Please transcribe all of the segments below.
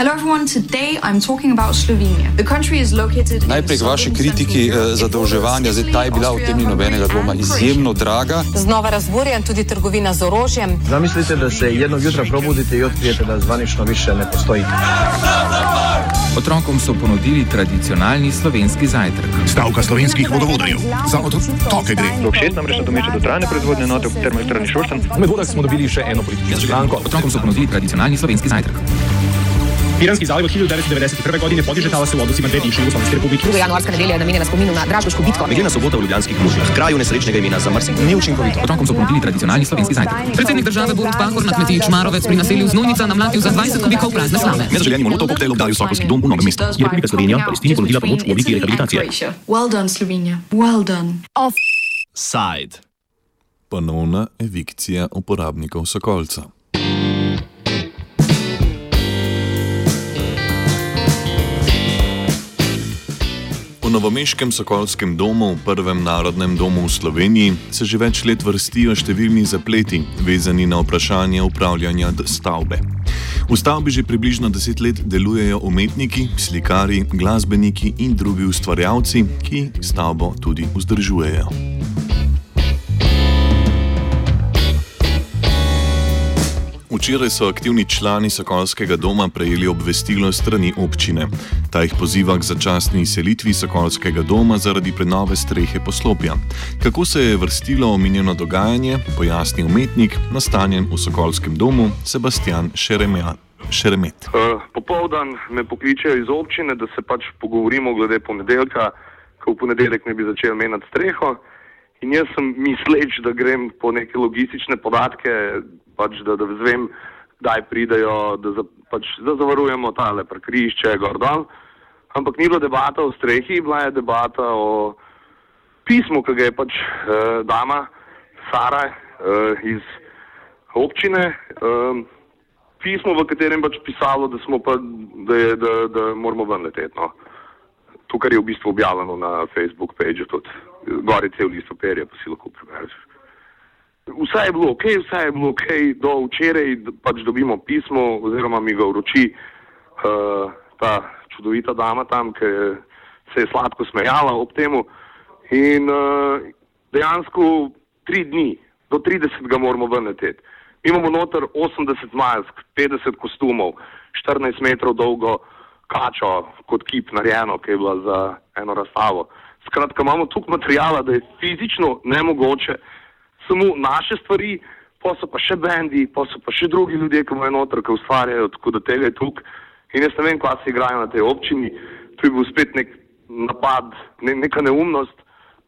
Hello everyone, today I'm talking about Slovenia. The country is located Najprej k vaši kritiki eh, zadolževanja, zdaj ta je bila v tem ni nobenega dvoma izjemno draga. Znova razburjen tudi trgovina z orožjem. Zamislite, da se jednog jutra probudite i otkrijete da zvanično više ne postoji. Otrokom so ponudili tradicionalni slovenski zajtrk. Stavka slovenskih vodovodarjev. Za otroke gre. Rok 6 namreč nadomešča dotrajane proizvodne enote v termoelektrarni Šoštan. V vodah smo dobili še eno politično stranko. Otrokom so ponudili tradicionalni slovenski zajtrk. Piranski zaliv od 1991. godine podiže talase u odnosima dve bivše Jugoslavijske republike. Druga januarska nedelja je namenjena spominu na Dražgošku bitko. Meglena sobota v Ljubljanskih mužah, kraju nesrečnega imena za Mrsik, ni učinkovito. Otrokom so ponudili tradicionalni slovenski zajtrk. Predsednik države Borut Pahor na kmetiji Čmarovec pri naselju Znojnica namlatil za 20 kubikov prazne slame. Nezaželeni molotov koktejl obdali Sokolski dom v Novem mestu. Je Republika Slovenija Palestini ponudila pomoč v obliki rehabilitacije. Well done, Slovenija. Well done. Side. Ponovna evikcija uporabnikov Sokolca. V novomeškem Sokolskem domu, prvem narodnem domu v Sloveniji, se že več let vrstijo številni zapleti, vezani na vprašanje upravljanja stavbe. V stavbi že približno deset let delujejo umetniki, slikari, glasbeniki in drugi ustvarjalci, ki stavbo tudi vzdržujejo. Včeraj so aktivni člani Sokolskega doma prejeli obvestilo strani občine. Ta jih poziva k začasni selitvi Sokolskega doma zaradi prenove strehe poslopja. Kako se je vrstilo omenjeno dogajanje, pojasni umetnik, nastanjen v Sokolskem domu Sebastian Šeremet. Uh, Popovdan me pokličejo iz občine, da se pač pogovorimo glede ponedeljka, ko v ponedeljek ne bi začel menjati streho. In jaz sem misleč, da grem po neke logistične podatke, pač, da, da zvem, kdaj pridejo, da, za, pač, da zavarujemo tale prekrišče, gor dol. Ampak ni bila debata o strehi, bila je debata o pismu, ki ga je pač eh, dama Sara eh, iz občine. Eh, pismo, v katerem pač pisalo, da, pa, da, je, da, da moramo ven leteti. No. To, kar je v bistvu objavljeno na Facebook pageu, tudi gori cel list papirja, pa si lahko prebereš. Vse je bilo ok, vse je bilo ok, do včeraj pač dobimo pismo, oziroma mi ga vroči uh, ta čudovita dama tam, ki se je sladko smejala ob temu. In uh, dejansko tri dni, do 30. moramo vrniti. Mi imamo noter 80 mask, 50 kostumov, 14 metrov dolgo kačo kot kip narejeno, ki je bila za eno razstavo. Skratka, imamo tukaj materijala, da je fizično nemogoče samo naše stvari, pa so pa še bendi, pa so pa še drugi ljudje, ki imajo noter, ki ustvarjajo, tako da tega je tukaj. In jaz ne vem, kaj se igrajo na tej občini, tu je bil spet nek napad, ne, neka neumnost.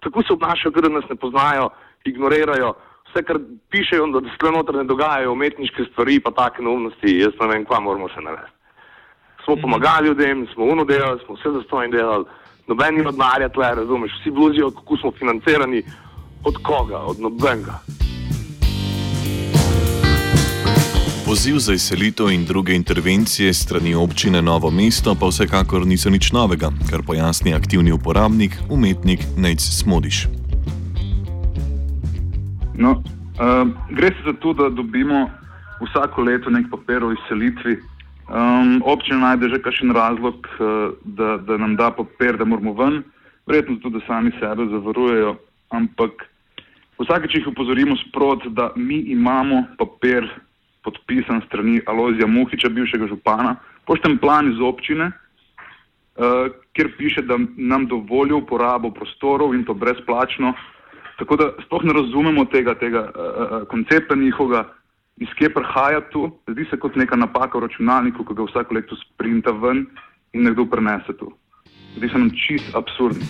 Tako se obnašajo, da nas ne poznajo, ignorirajo vse, kar pišejo, da se tukaj ne dogajajo umetniške stvari, pa take neumnosti, jaz ne vem, kva moramo se navesti. Smo mhm. pomagali ljudem, smo uno delali, smo vse zastojni delali, noben ima denarja tle, razumeš, vsi bluzijo, kako smo financirani, od koga, od nobenega. Poziv za izselitev in druge intervencije strani občine Novo mesto pa vsekakor niso nič novega, kar pojasni aktivni uporabnik, umetnik Nec Smodiš. No, uh, gre se za to, da dobimo vsako leto nek papir o izselitvi. Um, občina najde že kakšen razlog, uh, da, da nam da papir, da moramo ven, verjetno tudi, da sami sebe zavarujejo, ampak vsakeč jih upozorimo sprot, da mi imamo papir podpisan strani Alozija Muhiča, bivšega župana, pošten plan iz občine, uh, kjer piše, da nam dovolijo uporabo prostorov in to brezplačno. Tako da sploh ne razumemo tega, tega uh, koncepta njihovega, iz kje prihaja tu. Zdi se kot neka napaka v računalniku, ki ga vsako leto sprinta ven in nekdo prenese tu. Zdi se nam čist absurdno.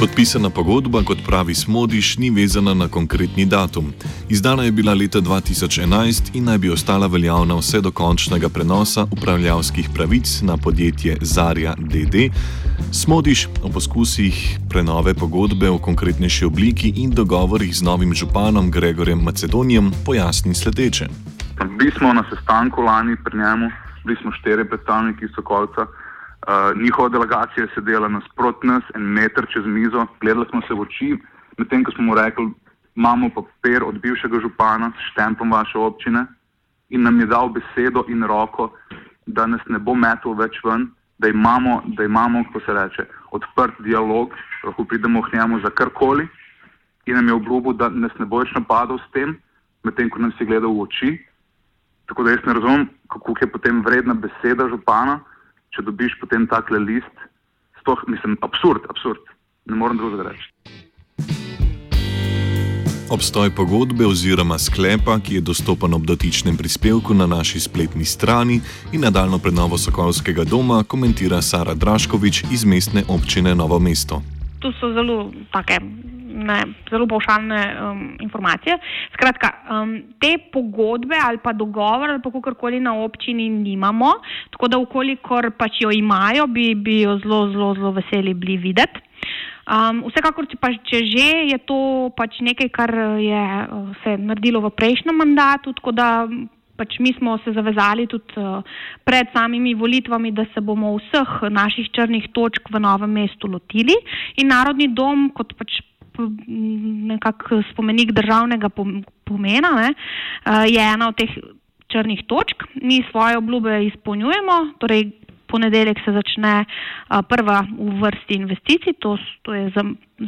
Podpisana pogodba, kot pravi Smodiš, ni vezana na konkretni datum. Izdana je bila leta 2011 in naj bi ostala veljavna vse do končnega prenosa upravljavskih pravic na podjetje Zarja DD. Smodiš o poskusih prenove pogodbe v konkretnejši obliki in dogovorih z novim županom Gregorjem Macedonijem pojasni sledeče. Bili smo na sestanku lani pri njemu, bili smo štiri predstavniki Sokolca. Uh, njihova delegacija je sedela nasprot nas, en meter čez mizo, gledali smo se v oči, medtem ko smo mu rekli, imamo papir od bivšega župana s štemplom vaše občine, in nam je dal besedo in roko, da nas ne bo metel več ven, da imamo, da imamo kako se reče, odprt dialog, lahko pridemo k njemu za karkoli. In nam je obljubil, da nas ne bo več napadal s tem, medtem ko nas je gledal v oči. Tako da jaz ne razumem, kako je potem vredna beseda župana, če dobiš potem takle list. Sploh mislim, absurd, absurd. Ne morem drugega reči. Obstoj pogodbe oziroma sklepa, ki je dostopen ob dotičnem prispevku na naši spletni strani in nadaljno prenovo Sokolskega doma, komentira Sara Draškovič iz mestne občine Novo mesto. Tu so zelo, take, ne, zelo povšalne um, informacije. Skratka, um, te pogodbe ali pa dogovor ali pa kakorkoli na občini nimamo, tako da ukolikor pač jo imajo, bi, bi jo zelo, zelo, zelo veseli bili videti. Um, vsekakor, če, pa, če že je to pač nekaj, kar je uh, se naredilo v prejšnjem mandatu, tako da pač mi smo se zavezali tudi uh, pred samimi volitvami, da se bomo vseh naših črnih točk v novem mestu lotili in Narodni dom kot pač nekak spomenik državnega pomena ne, uh, je ena od teh črnih točk. Mi svoje obljube izpolnjujemo, torej ponedeljek se začne prva v vrsti investicij, to, to je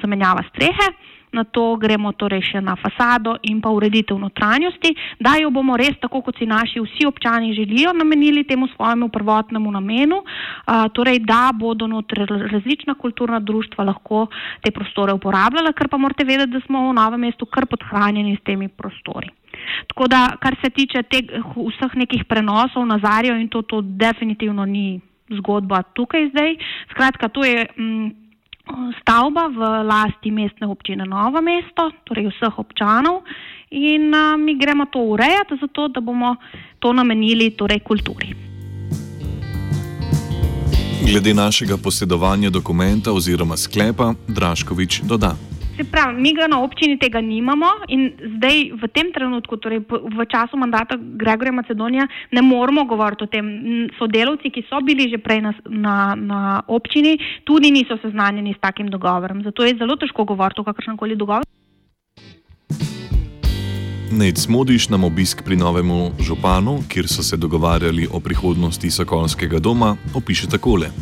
zamenjava strehe, na to gremo torej še na fasado in pa ureditev notranjosti, da jo bomo res, tako kot si naši vsi občani želijo, namenili temu svojemu prvotnemu namenu, torej da bodo notri različna kulturna društva lahko te prostore uporabljala, ker pa morate vedeti, da smo v novem mestu kar podhranjeni s temi prostori. Tako da, kar se tiče teh vseh nekih prenosov na Zarijo in to, to definitivno ni zgodba tukaj zdaj. Skratka, to je m, mm, stavba v lasti mestne občine Novo mesto, torej vseh občanov in a, mi gremo to urejati, zato da bomo to namenili torej kulturi. Glede našega posedovanja dokumenta oziroma sklepa, Draškovič doda. Se pravi, mi ga na občini tega nimamo in zdaj v tem trenutku, torej v času mandata Gregorja Macedonija, ne moramo govoriti o tem. Sodelavci, ki so bili že prej na, na, na občini, tudi niso seznanjeni s takim dogovorom. Zato je zelo težko govoriti o kakršnem koli dogovoru. Nec Modiš nam obisk pri novemu županu, kjer so se dogovarjali o prihodnosti Sokolskega doma, opiše takole.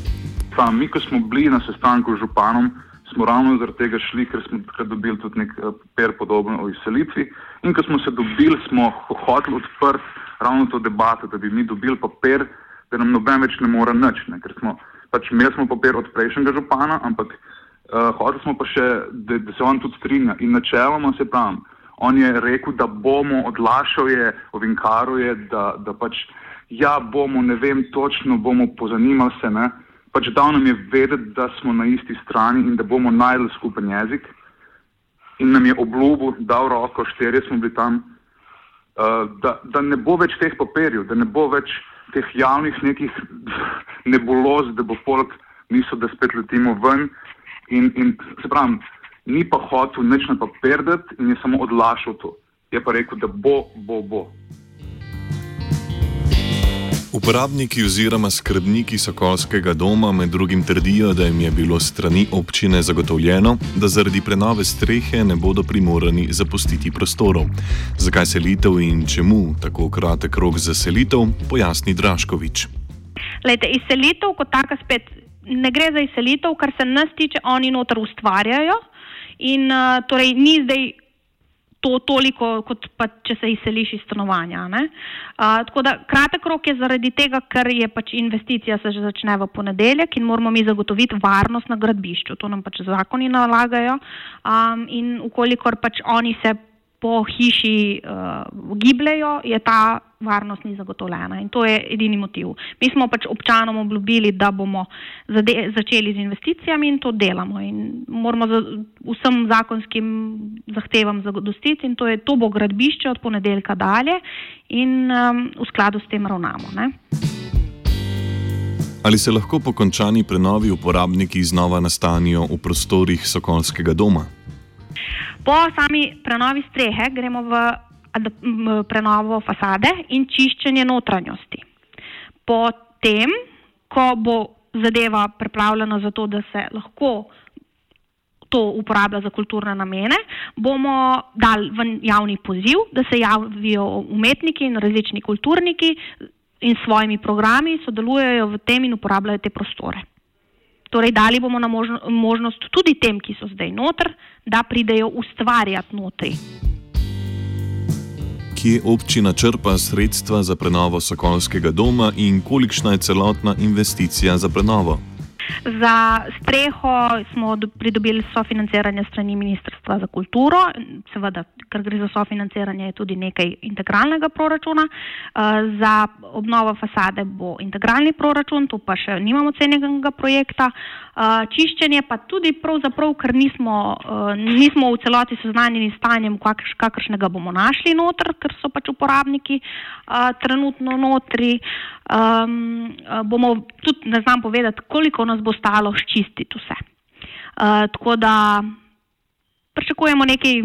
Pa, mi, ko smo bili na sestanku z županom, smo ravno zaradi tega šli, ker smo takrat dobili tudi nek eh, per podoben o izselitvi. In ko smo se dobili, smo hoteli odprti ravno to debato, da bi mi dobili papir, da nam noben več ne more nič. Ne? Ker smo pač imeli smo papir od prejšnjega župana, ampak uh, hoteli smo pa še, da, da se on tudi strinja. In načeloma se pravim, on je rekel, da bomo, odlašal je, ovinkaruje, da, da pač ja bomo, ne vem točno, bomo pozanimali se. Ne? Pač dal nam je vedeti, da smo na isti strani in da bomo najdel skupen jezik. In nam je obljubil, dal roko, štirje smo bili tam, uh, da, da ne bo več teh papirjev, da ne bo več teh javnih nekih nebuloz, da bo folk mislil, da spet letimo ven. In, in se pravi, ni pa hotel nič na papir dati in je samo odlašal to. Je pa rekel, da bo, bo, bo. Uporabniki oziroma skrbniki Sokolskega doma med drugim trdijo, da jim je bilo strani občine zagotovljeno, da zaradi prenove strehe ne bodo primorani zapustiti prostorov. Zakaj selitev in čemu tako kratek rok za selitev, pojasni Draškovič. Lejte, izselitev kot taka spet ne gre za izselitev, kar se nas tiče, oni noter ustvarjajo. In uh, torej ni zdaj to toliko, kot pa če se izseliš iz stanovanja. Uh, tako da kratek rok je zaradi tega, ker je pač investicija se že začne v ponedeljek in moramo mi zagotoviti varnost na gradbišču. To nam pač zakoni nalagajo. Um, in ukolikor pač oni se po hiši uh, gibljajo, je ta varnost ni zagotovljena. In to je edini motiv. Mi smo pač občanom obljubili, da bomo začeli z investicijami in to delamo. In moramo za, vsem zakonskim zahtevam zagodostiti in to, je, to bo gradbišče od ponedeljka dalje in um, v skladu s tem ravnamo. Ne? Ali se lahko po končani prenovi uporabniki znova nastanijo v prostorih Sokolskega doma? Po sami prenovi strehe gremo v prenovo fasade in čiščenje notranjosti. Potem, ko bo zadeva preplavljena za to, da se lahko to uporablja za kulturne namene, bomo dali v javni poziv, da se javijo umetniki in različni kulturniki in svojimi programi sodelujejo v tem in uporabljajo te prostore. Torej, dali bomo na možnost tudi tem, ki so zdaj noter, da pridejo ustvarjati notri. Kje občina črpa sredstva za prenovo Sokolskega doma in kolikšna je celotna investicija za prenovo? Za streho smo pridobili sofinanciranje strani Ministrstva za kulturo, seveda, ker gre za sofinanciranje, je tudi nekaj integralnega proračuna. Eh, za obnovo fasade bo integralni proračun, tu pa še nimamo cenjenega projekta. Eh, čiščenje pa tudi pravzaprav, ker nismo, eh, nismo v celoti seznanjeni s stanjem, kakršnega bomo našli noter, ker so pač uporabniki trenutno notri. Um, bomo tudi, ne znam povedati, koliko nas bo stalo ščistiti vse. Uh, tako da pričakujemo nekaj,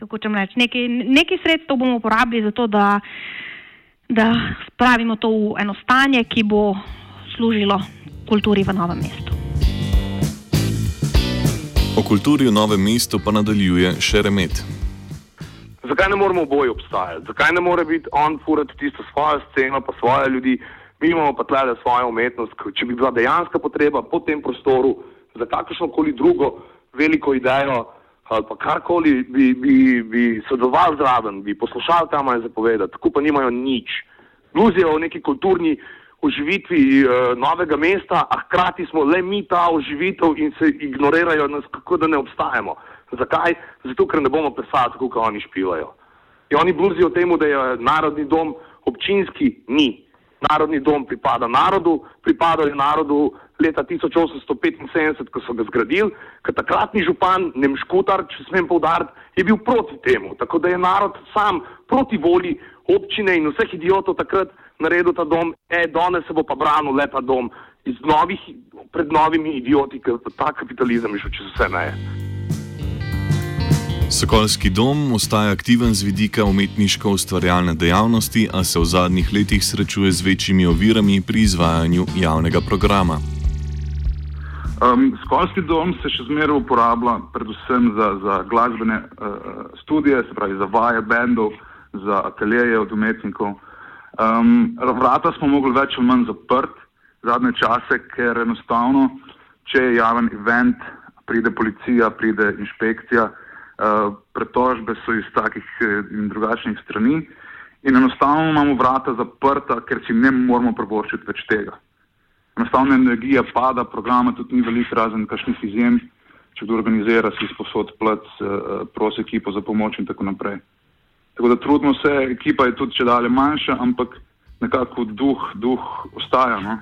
kako čem reči, nekaj, nekaj sredstev bomo uporabili za to, da, da spravimo to v eno stanje, ki bo služilo kulturi v novem mestu. O kulturi v novem mestu pa nadaljuje še remet. Zakaj ne moramo oboje obstajati? Zakaj ne more biti on furati tisto svojo sceno, pa svoje ljudi? Mi imamo pa tle svojo umetnost, če bi bila dejanska potreba po tem prostoru za kakršno koli drugo veliko idejo ali pa karkoli bi, bi, bi sodelovali zraven, bi poslušali tam aj zapovedati, tako pa nimajo nič. Bluzijo o neki kulturni oživitvi uh, novega mesta, a hkrati smo le mi ta oživitev in se ignorirajo nas, kako da ne obstajamo. Zakaj? Zato, ker ne bomo pesali kot oni špivajo. In oni bluzijo temu, da je narodni dom občinski, ni. Narodni dom pripada narodu, pripada je narodu leta 1875, ko so ga zgradili, ker takratni župan Nemškutar, če smem povdariti, je bil proti temu. Tako da je narod sam proti volji občine in vseh idiotov takrat naredil ta dom, e, danes se bo pa branil lepa dom iz novih, pred novimi idioti, ker ta kapitalizem je šel čez vse meje. Sokolski dom ostaja aktiven z vidika umetniško-ustvarjalne dejavnosti, a se v zadnjih letih srečuje z večjimi ovirami pri izvajanju javnega programa. Um, Sokolski dom se še zmeraj uporablja predvsem za, za glasbene uh, študije, se pravi za vaje bendov, za ateljeje od umetnikov. Um, vrata smo mogli več ali manj zaprt zadnje čase, ker enostavno, če je javen event, pride policija, pride inšpekcija. Eh, pretožbe so iz takih eh, in drugačnih strani in enostavno imamo vrata zaprta, ker si ne moramo privoščiti več tega. Enostavno energija pada, programa tudi ni veliko, razen kakšnih izjem, če kdo organizira, si sposod plec, eh, prosi ekipo za pomoč in tako naprej. Tako da trudimo se, ekipa je tudi če dalje manjša, ampak nekako duh, duh ostaja. No?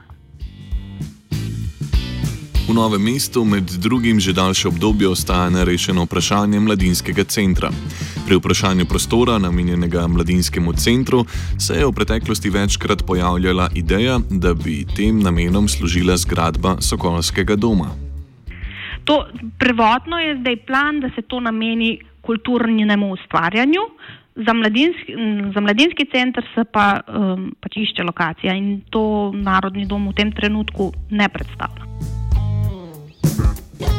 V novem mestu med drugim že daljše obdobje ostaja nerešeno vprašanje mladinskega centra. Pri vprašanju prostora, namenjenega mladinskemu centru, se je v preteklosti večkrat pojavljala ideja, da bi tem namenom služila zgradba Sokolskega doma. To prvotno je zdaj plan, da se to nameni kulturnemu ustvarjanju. Za mladinski, za mladinski center se pa um, pač išče lokacija in to Narodni dom v tem trenutku ne predstavlja.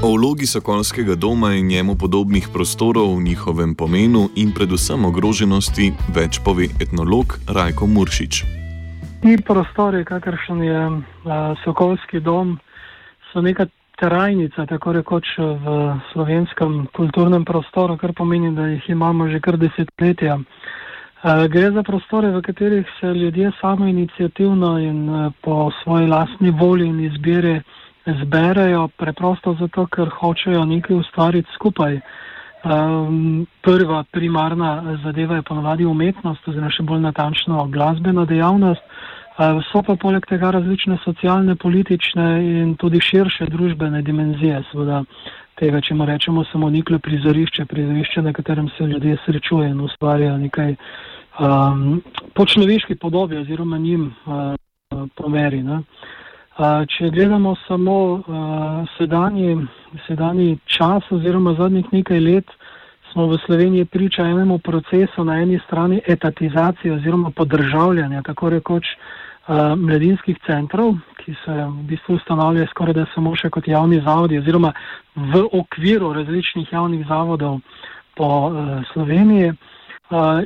O vlogi Sokolskega doma in njemu podobnih prostorov, njihovem pomenu in predvsem ogroženosti več pove etnolog Rajko Muršič. Ti prostori, kakršen je uh, Sokolski dom, so neka trajnica, tako rekoč v slovenskem kulturnem prostoru, kar pomeni, da jih imamo že kar desetletja. Uh, gre za prostore, v katerih se ljudje samo inicijativno in uh, po svoji lastni volji in izbiri zberejo preprosto zato, ker hočejo nekaj ustvariti skupaj. Um, prva primarna zadeva je ponovadi umetnost, oziroma še bolj natančno glasbena dejavnost. Uh, so pa poleg tega različne socialne, politične in tudi širše družbene dimenzije, seveda tega, če mu rečemo samo niklo prizorišče, prizorišče, na katerem se ljudje srečujejo in ustvarjajo nekaj um, po človeški podobi oziroma njim uh, pomeri. Ne. Če gledamo samo sedanji, sedanji čas oziroma zadnjih nekaj let, smo v Sloveniji priča enemu procesu na eni strani etatizacije oziroma podržavljanja, tako rekoč, mladinskih centrov, ki se v bistvu ustanavljajo skoraj da samo še kot javni zavodi oziroma v okviru različnih javnih zavodov po Sloveniji.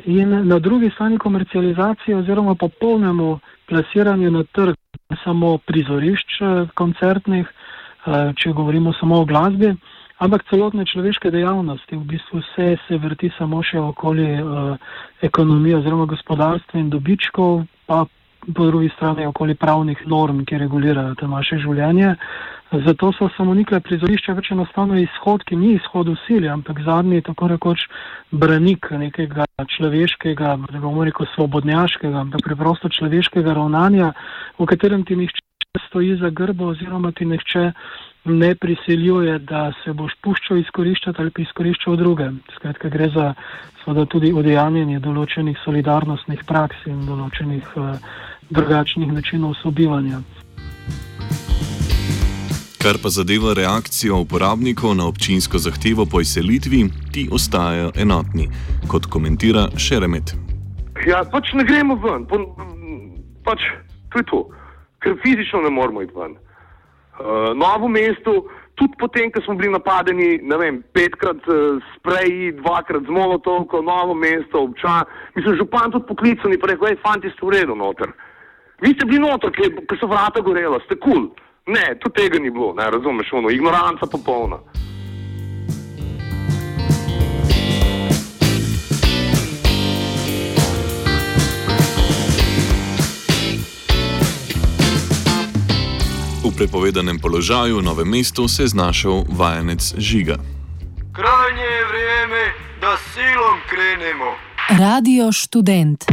In na drugi strani komercializacije oziroma popolnemu plasiranju na trg samo prizorišč koncertnih, uh, če govorimo samo o glasbi, ampak celotne človeške dejavnosti. V bistvu vse se vrti samo še okoli uh, ekonomije oziroma gospodarstva in dobičkov, pa po drugi strani okoli pravnih norm, ki regulirajo to naše življenje. Zato so samo nikle prizorišča več enostavno izhod, ki ni izhod v sili, ampak zadnji tako rekoč branik nekega človeškega, ne bomo rekel svobodnjaškega, ampak preprosto človeškega ravnanja, v katerem ti nihče stoji za grbo oziroma ti nihče ne prisiljuje, da se boš puščal izkoriščati ali pa izkoriščal druge. Skratka, gre za seveda tudi odejanjenje določenih solidarnostnih praks in določenih uh, drugačnih načinov sobivanja. Kar pa zadeva reakcijo uporabnikov na občinsko zahtevo po izselitvi, ti ostajajo enotni, kot komentira Šeremet. Ja, pač ne gremo ven, po, pač to je to, ker fizično ne moramo iti ven. Uh, novo mesto, tudi potem, ko smo bili napadeni, ne vem, petkrat uh, s preji, dvakrat z molotovko, novo mesto, občan. Mislim, župan tudi poklican in rekel, hej, fanti ste v redu noter. Vi ste bili noter, ker so vrata gorela, ste kul. Cool. Ne, tudi tega ni bilo, ne razumeš, ono, ignoranca popolna. prepovedanem položaju v novem mestu se je znašel vajenec Žiga. Krajnje je vreme, da silom krenemo. Radio študent.